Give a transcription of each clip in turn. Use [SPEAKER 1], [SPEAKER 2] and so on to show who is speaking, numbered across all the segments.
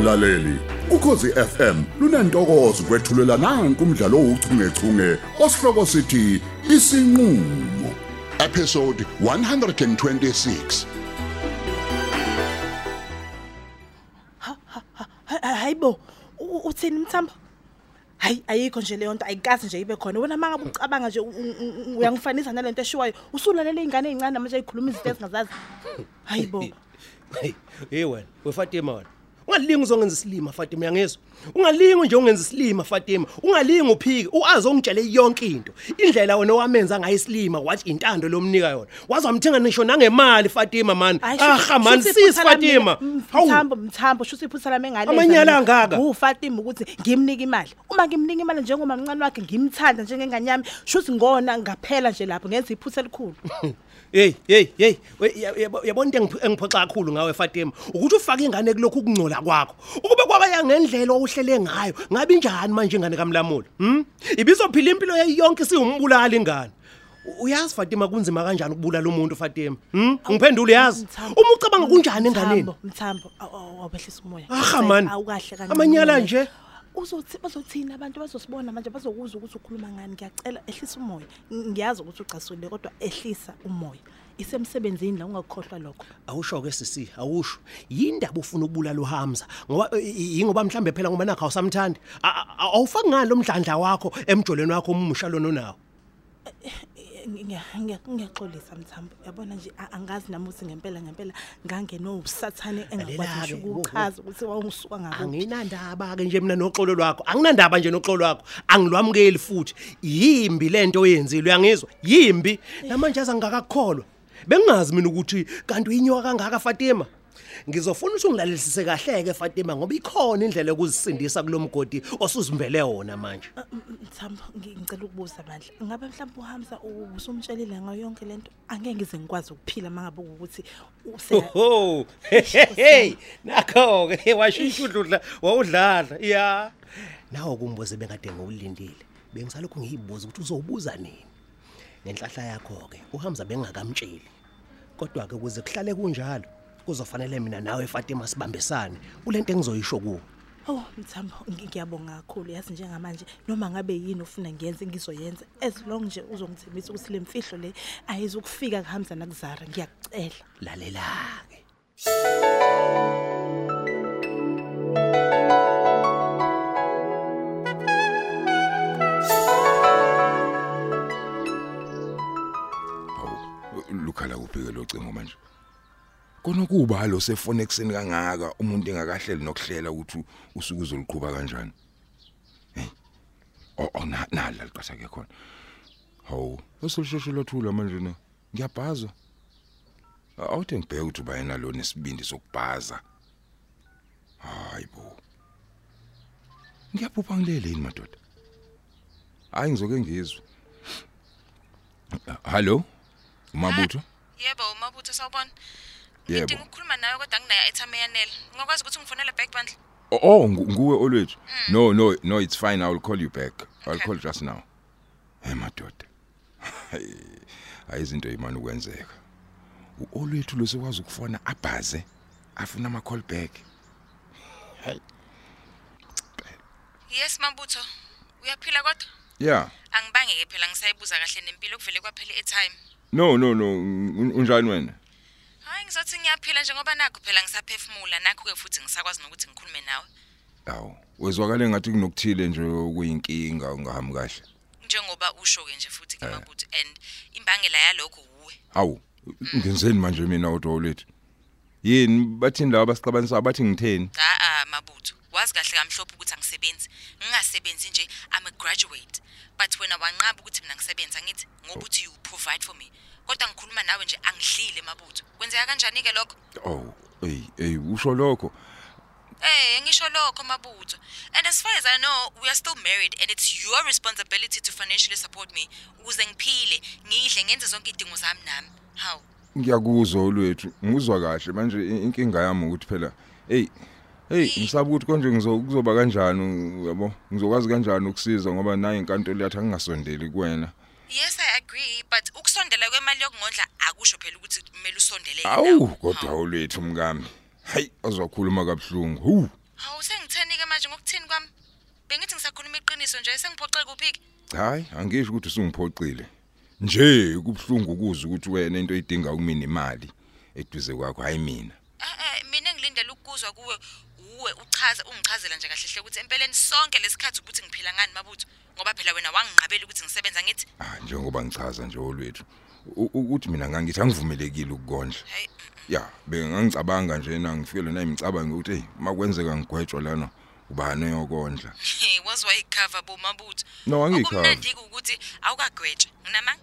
[SPEAKER 1] mlaleli. Ukhosi FM lunantokozo kwethulela nanku umdlalo ouchungechunge osihloko sithi isinqulo. Episode 126
[SPEAKER 2] hayibo u- uthini mthambo hayi ayikho nje leyo nto ayikazi nje ibe khona. Wena mangabe ucabanga nje u- u- u- uyangifanisa nalento eshiwayo usulalela izingane ezincane manje ezikhuluma izinto ezingazazi hayibo.
[SPEAKER 3] Hey hey wena wefatima wena. Ungalingi uzongenza isilima Fatima uyangizwa? Ungalingi nje ungenza isilima Fatima. Ungalingi uphike uazi ongitshele yonke into. Indlela wena wamenza ngayo isilima wathi intando lomnika yona. Wazi wamthenga nisho nangemali Fatima man. Aha man sis Fatima. Hawu.
[SPEAKER 2] Mthambo mthambo shuthi iphutha lami engale
[SPEAKER 3] Amanyala angaka?
[SPEAKER 2] uFatima ukuthi ngimnika imali. Uma ngimnika imali njengoba mncane wakhe ngimthanda njengengane yami shuthi ngona ngaphela nje lapho ngenza iphutha elikhulu.
[SPEAKER 3] Hey hey hey. We- ya- yabo- yabona into engiph- engiphoxa kakhulu ngawe Fatima? Ukuthi ufake ingane kulokhu ukungcola kwakho. Ukube kwabaya ngendlela ohlele ngayo ngabe injani manje ingane kaMlamuli? Hm ibizophila impilo yayo yonke siwumbulala ingane. U- uyazi Fatima kunzima kanjani ukubulala umuntu Fatima? Hm ngiphendule yazi
[SPEAKER 2] Mthambo.
[SPEAKER 3] uma ucabanga kunjani enganeni?
[SPEAKER 2] Mthambo, mthambo aw- aw- awubehlisa umoya.
[SPEAKER 3] Aha, man.
[SPEAKER 2] awukahle kancane
[SPEAKER 3] Amanyala
[SPEAKER 2] umoya.
[SPEAKER 3] nje.
[SPEAKER 2] uzothi bazothina abantu bazosibona manje bazokuzwa ukuthi ukhuluma ngani? Ngiyacela ehlisa umoya. Ng- ngiyazi ukuthi ucasule kodwa ehlisa umoya. Isemsebenzini la ungakukhohlwa lokho?
[SPEAKER 3] Awusho ke sisi awusho. Yindaba ufuna ukubulala uHamza ngoba i- i- yingoba mhlambe phela ngoba nakho awusamthandi. A- a- a- awufaki ngalo mdlandla wakho emjolweni wakho omusha lona onawo?
[SPEAKER 2] Ngiya- ngiya- ngiyaxolisa mthambo. Yabona nje a- angazi nami ukuthi ngempela ngempela ngangenosathane engakwazi
[SPEAKER 3] Lalela-ke,
[SPEAKER 2] ngisho
[SPEAKER 3] wo, wo.
[SPEAKER 2] ukuchaza ukuthi wawusuka ngakho
[SPEAKER 3] anginandaba ke nje mina noxolo lwakho. Anginandaba nje noxolo lwakho. Angilwamukeli futhi. Yimbi lento oyenzile uyangizwa? Yimbi. Namanje azangakakholwa bengazi mina ukuthi kanti uyinyoka kangaka Fatima? Ngizofuna ukuthi ungilalelisise kahleke Fatima ngoba ikhona indlela yokuzisindisa kulomgodi osuzimbele wona manje.
[SPEAKER 2] Mthambo ngi- ngicela ukubuza bandla. Ngabe mhlawumbe uhamza usumtshelile ngayo yonke lento angeke ngize ngikwazi ukuphila mangabe ukuthi use
[SPEAKER 3] Oho hey nakho ke washintsha udludla wawudlala ya. Nawo kumbuze bengade ngowulindile. Bengisalokhu ngiyibuza ukuthi uzowubuza nini? Nenhlahla yakho ke uhamza bengakamtsheli. Kodwa ke ukuze kuhlale kunjalo kuzofanele mina nawe Fatima sibambisane. Kulento engizoyisho kuwe.
[SPEAKER 2] Oh mthambo ngi- ngiyabonga kakhulu. Yazi njengamanje noma ngabe yini ufuna ngiyenze ngizoyenza. As long nje uzongithembisa ukuthi le mfihlo le ayizukufika kuhamza nakuzara ngiyakucela
[SPEAKER 3] lalela ke
[SPEAKER 4] lukhala kuphike locingo manje. Kona kuba lo sefone ekseni kangaka umuntu engakahleli nokuhlela ukuthi usuku uzoliqhubha kanjani. Hey. Oh, oh na nala liqasha ke khona. Hawu, esolishosho lothula manje ne. Ngiyabhaza. Awuthe ngibheke ukuthi bayena lo nesibindi sokubhaza. Hayibo. Ngiyaphupha ngilele yini madoda? Hayi ngizoke ngizwe. Hallo? Mabutho?
[SPEAKER 5] Yebo, umabutho sawubona.
[SPEAKER 4] Yebo.
[SPEAKER 5] Ngidinga ukukhuluma nawe kodwa nginayo airtime eyanele. Ungakwazi ukuthi ungifonele back bundle?
[SPEAKER 4] Oh, oh ngu- nguwe olwethu. No, no, no, it's fine. I will call you back. I'll
[SPEAKER 5] Okay.
[SPEAKER 4] call just now. Hey madoda. Hayi, hayi izinto imani ukwenzeka. Uolwethu lo sekwazi ukufona abhaze afuna ama call back.
[SPEAKER 5] Yes, mabutho. Uyaphila kodwa?
[SPEAKER 4] Yeah.
[SPEAKER 5] Angibangeke phela ngisayibuza kahle nempilo kuvele kwaphela airtime.
[SPEAKER 4] No, no, no. un- Unjani wena?
[SPEAKER 5] Hayi ngizothi ngiyaphila njengoba nakho phela ngisaphefumula nakho ke futhi ngisakwazi nokuthi ngikhulume nawe.
[SPEAKER 4] Awu, wezwakale ngathi kunokuthile nje okuyinkinga ungahambi kahle.
[SPEAKER 5] Njengoba usho ke nje futhi ke mabutho and imbangela yalokho uwe.
[SPEAKER 4] Awu, ngenzeni manje mina olwethu? Yini bathini laba basiqabanisa bathi ngitheni?
[SPEAKER 5] Cha ah mabutho. Wazi kahle kamhlophe ukuthi angisebenzi. Ngingasebenzi nje I'm a graduate. But wena wanqaba ukuthi mina ngisebenza ngithi ngoba uthi you provide for me. Kodwa ngikhuluma nawe nje angidlile mabutho. Kwenzeka kanjani ke lokho?
[SPEAKER 4] Oh, hey, hey, usho lokho.
[SPEAKER 5] Eh, ngisho lokho mabutho. And as far as I know, we are still married and it's your responsibility to financially support me ukuze ngiphile, ngidle ngenze zonke idingo zami nami. How?
[SPEAKER 4] ngiyakuzwa olwethu ngizwa kahle manje i- inkinga yami ukuthi phela hey hey ngisaba ukuthi konje ngizokuzoba kanjani yabo ngizokwazi kanjani ukusiza ngoba naye inkantolo yathi angingasondeli kuwena
[SPEAKER 5] Yes, I agree, but ukusondela kwemali yokungondla akusho phela ukuthi kumele usondele
[SPEAKER 4] awu kodwa olwethu mkami hayi ozokhuluma kabhlungu hu
[SPEAKER 5] Hawu sengithenike manje ngokuthini kwami? Bengithi ngisakhuluma iqiniso nje sengiphoxe kuphiki.
[SPEAKER 4] Hayi, angisho ukuthi usungiphoqile. Nje kubhlungu ukuzwa ukuthi wena into idinga kumina imali eduze kwakho hayi mina.
[SPEAKER 5] Eh eh mina ngilindele ukuzwa kuwe uwe uchaze ungichazela nje kahle hle ukuthi empeleni sonke lesikhathi ukuthi ngiphila ngani mabutho ngoba phela wena wanginqabela ukuthi ngisebenza ngithi
[SPEAKER 4] Ah, njengoba ngichaza nje olwethu. u- ukuthi mina ngangithi angivumelekile ukukondla.
[SPEAKER 5] hey
[SPEAKER 4] Ya, bengangicabanga nje na ngifike na imicabango ukuthi hey, makwenzeka ngigwetshwa lana ubani oyokondla.
[SPEAKER 5] was wayikhava bomabutho
[SPEAKER 4] No, angiyikhava.
[SPEAKER 5] okumnandi ukuthi awukagwetshe nginamanga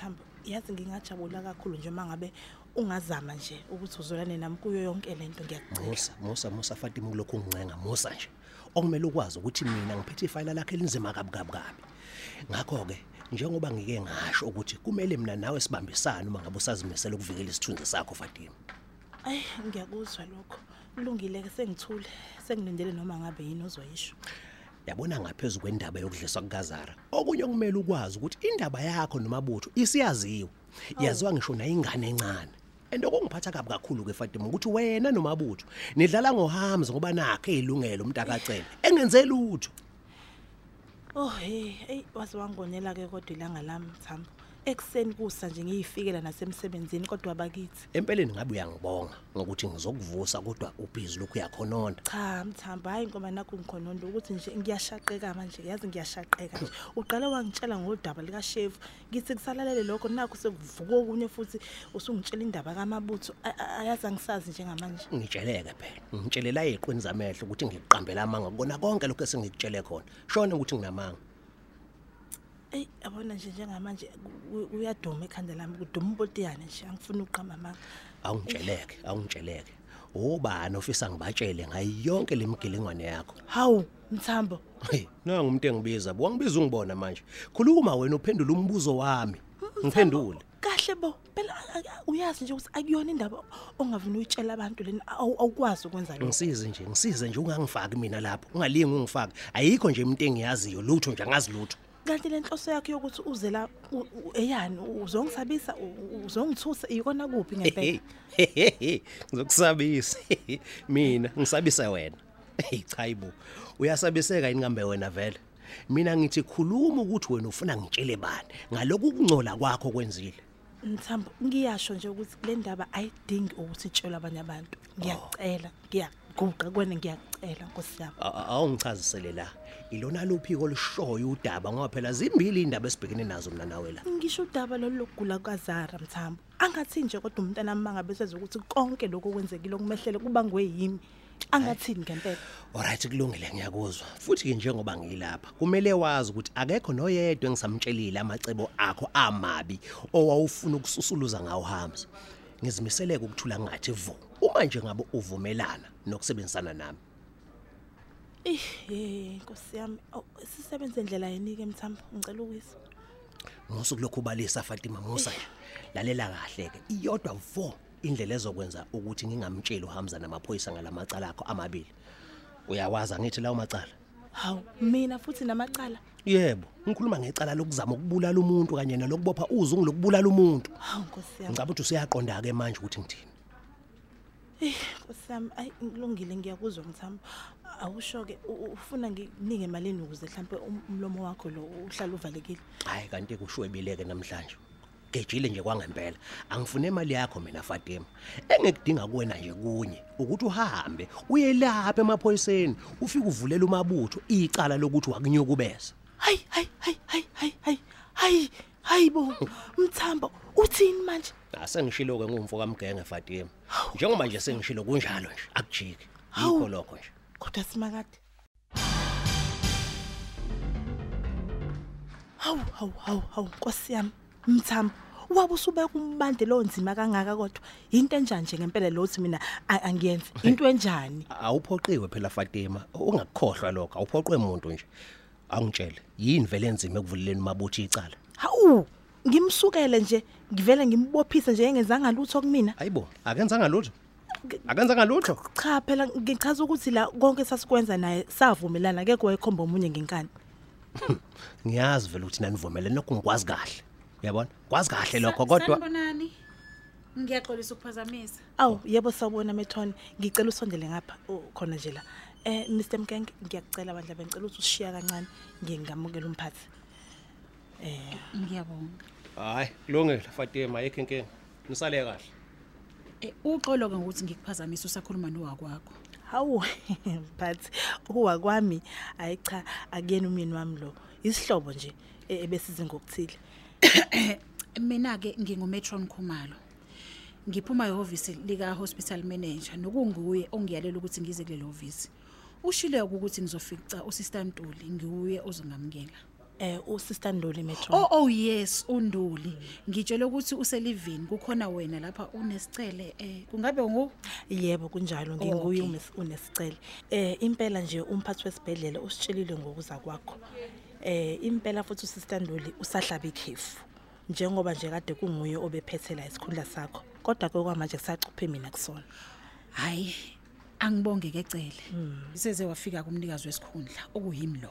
[SPEAKER 2] kodwa mthambo yazi ngingajabula kakhulu nje mangabe ungazama nje ukuthi uzolane nami kuyo yonke lento ngiyacela.
[SPEAKER 3] Musa Musa Musa Fatima kulokhu ungincenga Musa nje okumele ukwazi ukuthi mina ngiphethe ifayila lakhe elinzima kabi kabi kabi ngakho ke njengoba ngike ngasho ukuthi kumele mina nawe sibambisane uma ngabe usazimisela ukuvikela isithunzi sakho Fatima.
[SPEAKER 2] Ayi ngiyakuzwa lokho. Kulungile ke sengithule sengilindele noma ngabe yini ozoyisho.
[SPEAKER 3] Yabona ngaphezulu kwendaba yokudliswa kukazara okunye okumele ukwazi ukuthi indaba yakho nomabutho isiyaziwe yaziwa ngisho nayingane encane. And okungiphatha kabi kakhulu ke Fatima ukuthi wena nomabutho nidlala ngohamza ngoba nakhe ilungelo umntakacele engenze lutho.
[SPEAKER 2] Oh hey hey wazi wangonela ke kodwa ilanga lami mthambo ekseni kusa nje ngiyifikela nasemsebenzini kodwa bakithi.
[SPEAKER 3] Empeleni ngabe uyangibonga ngokuthi ngizokuvusa kodwa ubhizi lokhu yakhononda
[SPEAKER 2] cha mthamba hayi ngoba nakho ngikhononda ukuthi nje ngiyashaqeka manje yazi ngiyashaqeka nje. Uqale wangitshela ngodaba lika chef ngithi kusalalele lokho nakho sekuvuka okunye futhi usungitshela indaba kamabutho. A- a- ayazi angisazi njengamanje.
[SPEAKER 3] Ngitsheleke phela ngitshelela eqweni zamehlo ukuthi ngikuqambela amanga kona konke lokho esengikutshele khona. Shona ukuthi nginamanga.
[SPEAKER 2] Ey yabona nje njengamanje ku- ku- uyaduma ekhanda lami kuduma umpotiyane nje angifuni uqamba amanga.
[SPEAKER 3] Awungitsheleke awungitsheleke ubani ofisa ngibatshele ngayo yonke lemigilingwane yakho?
[SPEAKER 2] Hawu mthambo.
[SPEAKER 3] Hey nangu umuntu engibiza. Wangibiza ungibona manje. Khuluma wena uphendula umbuzo wami. Ngiphendule.
[SPEAKER 2] kahle bo. Phela a- a- uyazi nje ukuthi akuyona indaba ongavuni uyitshela abantu leni awu- awukwazi ukwenza lokho.
[SPEAKER 3] Ngisize nje ngisize nje ungangifaki mina lapho. Ungalingi ungifaki ayikho nje umuntu engiyaziyo. Lutho nje angazi lutho.
[SPEAKER 2] Kanti lenhloso yakhe yokuthi uze la u- u- eyani uzongisabisa u- u- uzongithusa ikona kuphi ngempela?
[SPEAKER 3] Ngizokusabisa. Mina ngisabisa wena. Hey cha ibo uyasabiseka yini ngambe wena vele? Mina ngithi khuluma ukuthi wena ufuna ngitshele bani? Ngaloku kungcola kwakho kwenzile.
[SPEAKER 2] Mthambo ngiyasho nje ukuthi le ndaba ayidingi ukuthi itshelwe abanye abantu. Ngiyacela ngiyaguqa kwena ngiyacela nkosi yami.
[SPEAKER 3] A- a- awungichazisele la ilona luphiko olushoyo udaba ngoba phela zimbili indaba esibhekene nazo mina nawe la
[SPEAKER 2] ngisho udaba lolu lokugula kukazara mthambo angathi nje kodwa umntana mangabe seza ukuthi konke lokho kwenzekile okumehlele kubangwe yimi angathini ngempela
[SPEAKER 3] Alright kulungile ngiyakuzwa. Futhi ke njengoba ngilapha, kumele wazi ukuthi akekho noyedwa engisamtshelile amacebo akho amabi owawufuna ukususuluza ngawo Hamza. Ngizimiseleke ukuthula ngathi vu. Uma nje ngabe uvumelana nokusebenzisana nami.
[SPEAKER 2] Eh nkosi yami awu, sisebenze indlela yenike mthambo ngicela ukuyisa
[SPEAKER 3] Ngosuku lokhu balisa Fatima Musa. nje. Lalela kahle ke. Iyodwa vo indlela ezokwenza ukuthi ngingamtsheli uHamza namaphoyisa ngalamacala akho amabili. Uyawazi ngithi lawo macala.
[SPEAKER 2] hawu mina futhi namacala
[SPEAKER 3] Yebo, ngikhuluma ngecala lokuzama ukubulala umuntu kanye nalokubopha uzungu lokubulala umuntu.
[SPEAKER 2] hawu nkosi yami
[SPEAKER 3] Ngicabanga ukuthi useyaqonda ke manje ukuthi ngithini.
[SPEAKER 2] Yami ayi ngilungile ngiyakuzwa mthambo awusho ke u- u- ufuna nginike malini ukuze mhlambe um- umlomo wakho lo uhlala uvalekile
[SPEAKER 3] Hayi kanti kushwebileke namhlanje. Gejile nje kwangempela. Angifune imali yakho mina Fatima. Engikudinga kuwena nje kunye ukuthi uhambe uye lapha emaphoyiseni ufike uvulela umabutho icala lokuthi wakunyukubeza.
[SPEAKER 2] hayi hayi hayi hayi hayi hayi hayi hayi bo mthambo uthini manje
[SPEAKER 3] Asengishilo ke ngumfo kamgenge Fatima. Njengoba nje sengishilo kunjalo nje akujiki. Yikho lokho nje.
[SPEAKER 2] kodwa simakade hawu hawu hawu hawu nkosi yami mthambo wabe usubeka umbande lo nzima kangaka kodwa into enjani nje ngempela lo uthi mina angiyenzi into enjani
[SPEAKER 3] Awuphoqiwe phela Fatima. Ungakukhohlwa lokho. Awuphoqwe umuntu nje. Angitshele, yini vele enzima ekuvuleleni mabutho icala?
[SPEAKER 2] Hawu ngimsukele nje ngivele ngimbophise nje engenzanga lutho kumina
[SPEAKER 3] Hayibo, akenzanga lutho. Akenza lutho?
[SPEAKER 2] cha phela ngichaza ukuthi la konke sasikwenza naye savumelana ngeke wayekhomba omunye ngenkani
[SPEAKER 3] Ngiyazi vele ukuthi nanivumelene lokho ngikwazi kahle. Uyabona? Kwazi kahle lokho kodwa
[SPEAKER 6] Sanibonani. Ngiyaxolisa ukuphazamisa.
[SPEAKER 2] awu yebo sawubona methoni ngicela usondele ngapha oh, khona nje la eh Mr Mkenge ngiyakucela bandla bengicela ukuthi usishiya kancane ngingamukela umphathi
[SPEAKER 6] Ngiyabonga.
[SPEAKER 3] hayi kulungile Fatima ayikho inkinga. Nisale kahle.
[SPEAKER 6] Eh uxolo ke ukuthi ngikuphazamisa usakhuluma nowakwakho.
[SPEAKER 2] hawu but uwa kwami ayi cha akuyena umyeni wami lo isihlobo nje e- ebesize ngokuthile
[SPEAKER 6] Mina ke ngingumetron Khumalo. Ngiphuma ehhovisi lika hospital manager nokunguye ongiyalela ukuthi ngize kulelo hhovisi. Ushile ukuthi ngizofica usister Ntuli ngiuye ozongamukela.
[SPEAKER 2] Eh usister Ndoli metro?
[SPEAKER 6] Oh oh yes uNduli. Ngitshela ukuthi uselivini kukhona wena lapha unesicele eh kungabe ngu?
[SPEAKER 2] Yebo kunjalo. Nginguye umes- unesicele. Eh impela nje umphathi wesibhedlela usitshelile ngokuza kwakho. Eh impela futhi usister Ndoli usahlaba ikhefu njengoba nje kade kunguye obephethe la isikhundla sakho. Kodwa ke kwamanje kusacuphe mina kusona.
[SPEAKER 6] Hayi angibonge kecele. Iseze wafika kumnikazi wesikhundla okuyimi lo.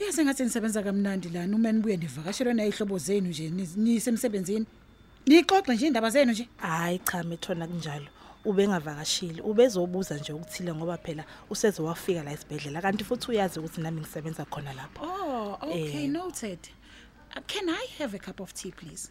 [SPEAKER 6] Uyazi ngathi nisebenza kamnandi lana uma nibuye nivakashelwe nayihlobo zenu nje ni- nisemsebenzini. Nixoxe nje indaba zenu nje.
[SPEAKER 2] hayi cha methona kunjalo ubengavakashile ubezobuza nje ukuthile ngoba phela useze wafika la esibhedlela kanti futhi uyazi ukuthi nami ngisebenza khona lapho
[SPEAKER 6] Oh, okay,
[SPEAKER 2] Eh.
[SPEAKER 6] noted. Uh, can I have a cup of tea please?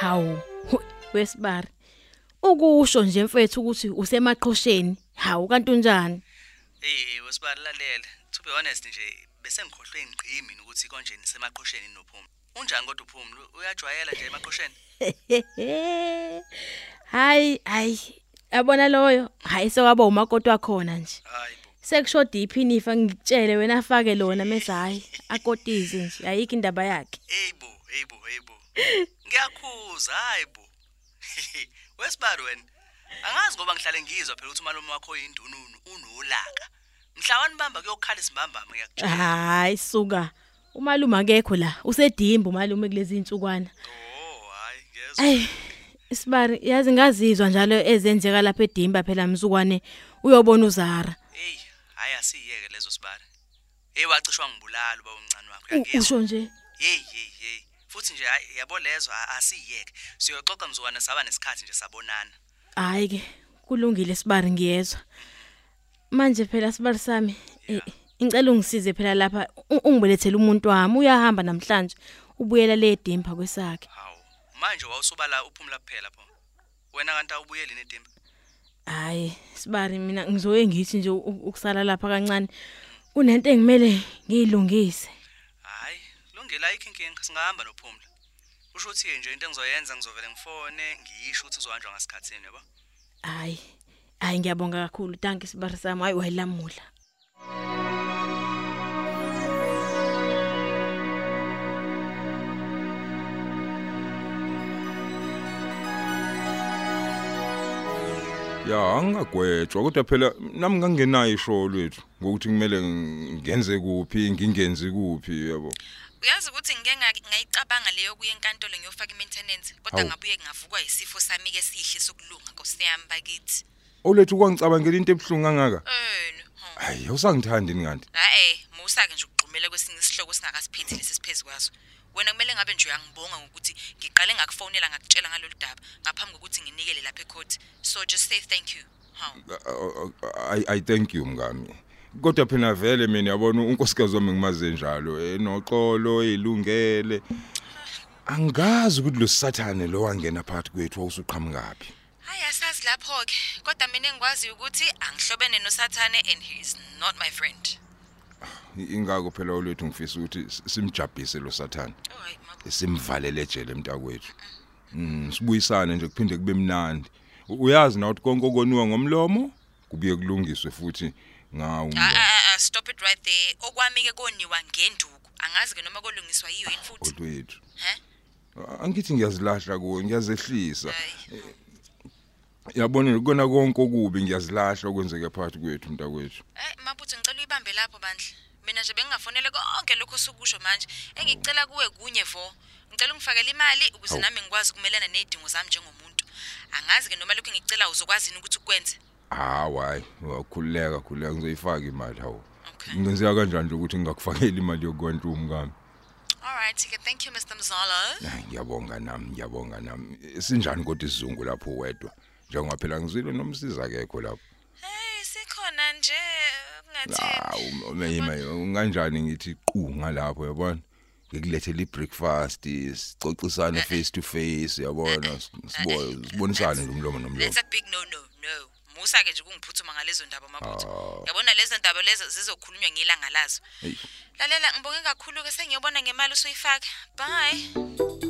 [SPEAKER 7] Hawu, wesibari. Ukusho nje mfethu ukuthi usemaqhosheni. Hawu kanti unjani?
[SPEAKER 8] Hey wesibalalela to be honest nje bese ngikhohlwe ingqimi ukuthi konjeni semaqhosheni nophumi unjani kodwa uphumi uyajwayela nje emaqhosheni
[SPEAKER 7] Hayi, hayi. Yabona loyo? Hayi sewaba umakoti wakhona nje.
[SPEAKER 8] hayi
[SPEAKER 7] Sekushoda iphini ifa ngikutshele wena afake lona mase hayi akotize nje. Ayikho indaba yakhe.
[SPEAKER 8] hey bo hey bo hey bo ngiyakhuza hayi bo wesibali wena angazi ngoba ngihlale ngizwa phela ukuthi umalume wakho yindununu unolaka mhla wanibamba kuyokhala isimbambama ngiyakutshela
[SPEAKER 7] Hayi suka. Umalume akekho la. Usedimba umalume kulezi insukwana.
[SPEAKER 8] oh hayi ngezwe
[SPEAKER 7] Ay, isibari yazi ngazizwa njalo ezenzeka lapha edimba phela mzukwane uyobona uzara.
[SPEAKER 8] hey hayi asiyeke lezo sibali hey wacishwa ngibulala uba umncane wakho uyangizwa
[SPEAKER 7] Usho nje
[SPEAKER 8] hey hey hey futhi nje hayi, yabo lezo a- asiyeke siyoxoxa mzukwana saba nesikhathi nje sabonana
[SPEAKER 7] hayi ke kulungile sibari ngiyezwa. Manje phela sibari sami eh, ngicela ungisize phela lapha u- ungibelethele umuntu wami uyahamba namhlanje ubuyela le edimba kwesakhe.
[SPEAKER 8] hawu manje wawusubala uphumula kuphela pho wena kanti awubuyeli nedimba
[SPEAKER 7] Hayi sibari mina ngizoye ngithi nje u- ukusala lapha kancane. Kunento engimele ngiyilungise.
[SPEAKER 8] Hayi lungile ayikho inkinga singahamba nophumla usho ukuthi nje into engizoyenza ngizovele ngifone ngiyisho ukuthi uzohanjwa ngasikhatsini yabo
[SPEAKER 7] Hayi. Hayi ngiyabonga kakhulu. Thank you sibari sami. Hayi wayilamula.
[SPEAKER 4] Ya angagwetshwa kodwa phela nami ngangenayo isho lethu ngokuthi kumele ngenze kuphi ngingenzi kuphi yabo.
[SPEAKER 5] Uyazi ukuthi ngike nga- ngayicabanga leyo kuye enkantolo ngiyofaka i-maintenance kodwa
[SPEAKER 4] Hawu.
[SPEAKER 5] ngabuye ngavukwa isifo sami ke sihle sokulunga nkosi yami bakithi.
[SPEAKER 4] Olethu kwangicabangela into ebuhlungu kangaka?
[SPEAKER 5] Eni ha
[SPEAKER 4] hayi awusangithandi ni kanti.
[SPEAKER 5] Eh musa-ke nje ukugqumela kwesinye isihloko singakasiphithi lesi siphezu kwaso. Wena kumele ngabe nje uyangibonga ngokuthi ngiqale ngakufonela ngakutshela ngalolu daba ngaphambi kokuthi nginikele lapha ecourt so just say thank you. Hawu.
[SPEAKER 4] I I thank you mngami. Kodwa phela vele mina yabona unkosikazi wami ngimaze njalo enoxolo elungele angazi ukuthi lo sathane lo wangena phakathi kwethu wawusuqhamukapi
[SPEAKER 5] hayi asazi lapho-ke. Kodwa mina engikwaziyo ukuthi angihlobene nosathane and he is not my friend.
[SPEAKER 4] Ingako phela olethu ngifisa ukuthi simjabhise lo sathane.
[SPEAKER 5] Oh hayi mabo
[SPEAKER 4] simvalele ejele mntakwethu mm sibuyisane nje kuphinde kube mnandi. U- uyazi na ukuthi konke okoniwa ngomlomo kubuye kulungiswe futhi ngawo
[SPEAKER 5] Ah, ah, ah, stop it right there. Okwami-ke koniwa ngenduku. Angazi-ke noma kolungiswa yiyo yini futhi.
[SPEAKER 4] Odwethu.
[SPEAKER 5] He?
[SPEAKER 4] Angithi ngiyazilahla kuwe ngiyazehlisa.
[SPEAKER 5] Hayi.
[SPEAKER 4] Yabona kona konke okubi ngiyazilahla okwenzeke phakathi kwethu mntakwethu.
[SPEAKER 5] Eh mabutho ngicela uyibambe lapho bandla. Mina nje bengingafonele konke lokho osukusho manje. Engicela kuwe kunye vo. Ngicela ungifakele imali ukuze
[SPEAKER 4] Hawu.
[SPEAKER 5] nami ngikwazi ukumelana nezidingo zami njengomuntu. Angazi ke noma lokho engicela uzokwazini ukuthi ukwenze.
[SPEAKER 4] Hawu hayi, wakhuleka khuleka ngizoyifaka imali hawu.
[SPEAKER 5] Okay.
[SPEAKER 4] Ngenzeka kanjani nje ukuthi ngakufakela imali yokwantumu kami?
[SPEAKER 5] Alright, ke thank you Mr Mzolo.
[SPEAKER 4] Hayi ngiyabonga nami, ngiyabonga nami. Sinjani kodwa isizungu lapho wedwa? Njengoba phela ngizwile nomsiza akekho lapho.
[SPEAKER 5] Hey, sikhona nje kungatheni.
[SPEAKER 4] Hawu mayima unganjani ngithi qhu ngalapho yabona? Ngikulethela ibreakfast, sicocisana face to face yabona, sibo sibonisane nje umlomo nomlomo.
[SPEAKER 5] That's a big no no no. Musa ke nje kungiphuthuma ngalezo ndaba mabutho.
[SPEAKER 4] Ah.
[SPEAKER 5] Yabona lezo ndaba lezo zizokhulunywa ngilanga lazo.
[SPEAKER 4] Hey.
[SPEAKER 5] Lalela ngibonge kakhulu ke sengiyobona ngemali usuyifaka. Bye.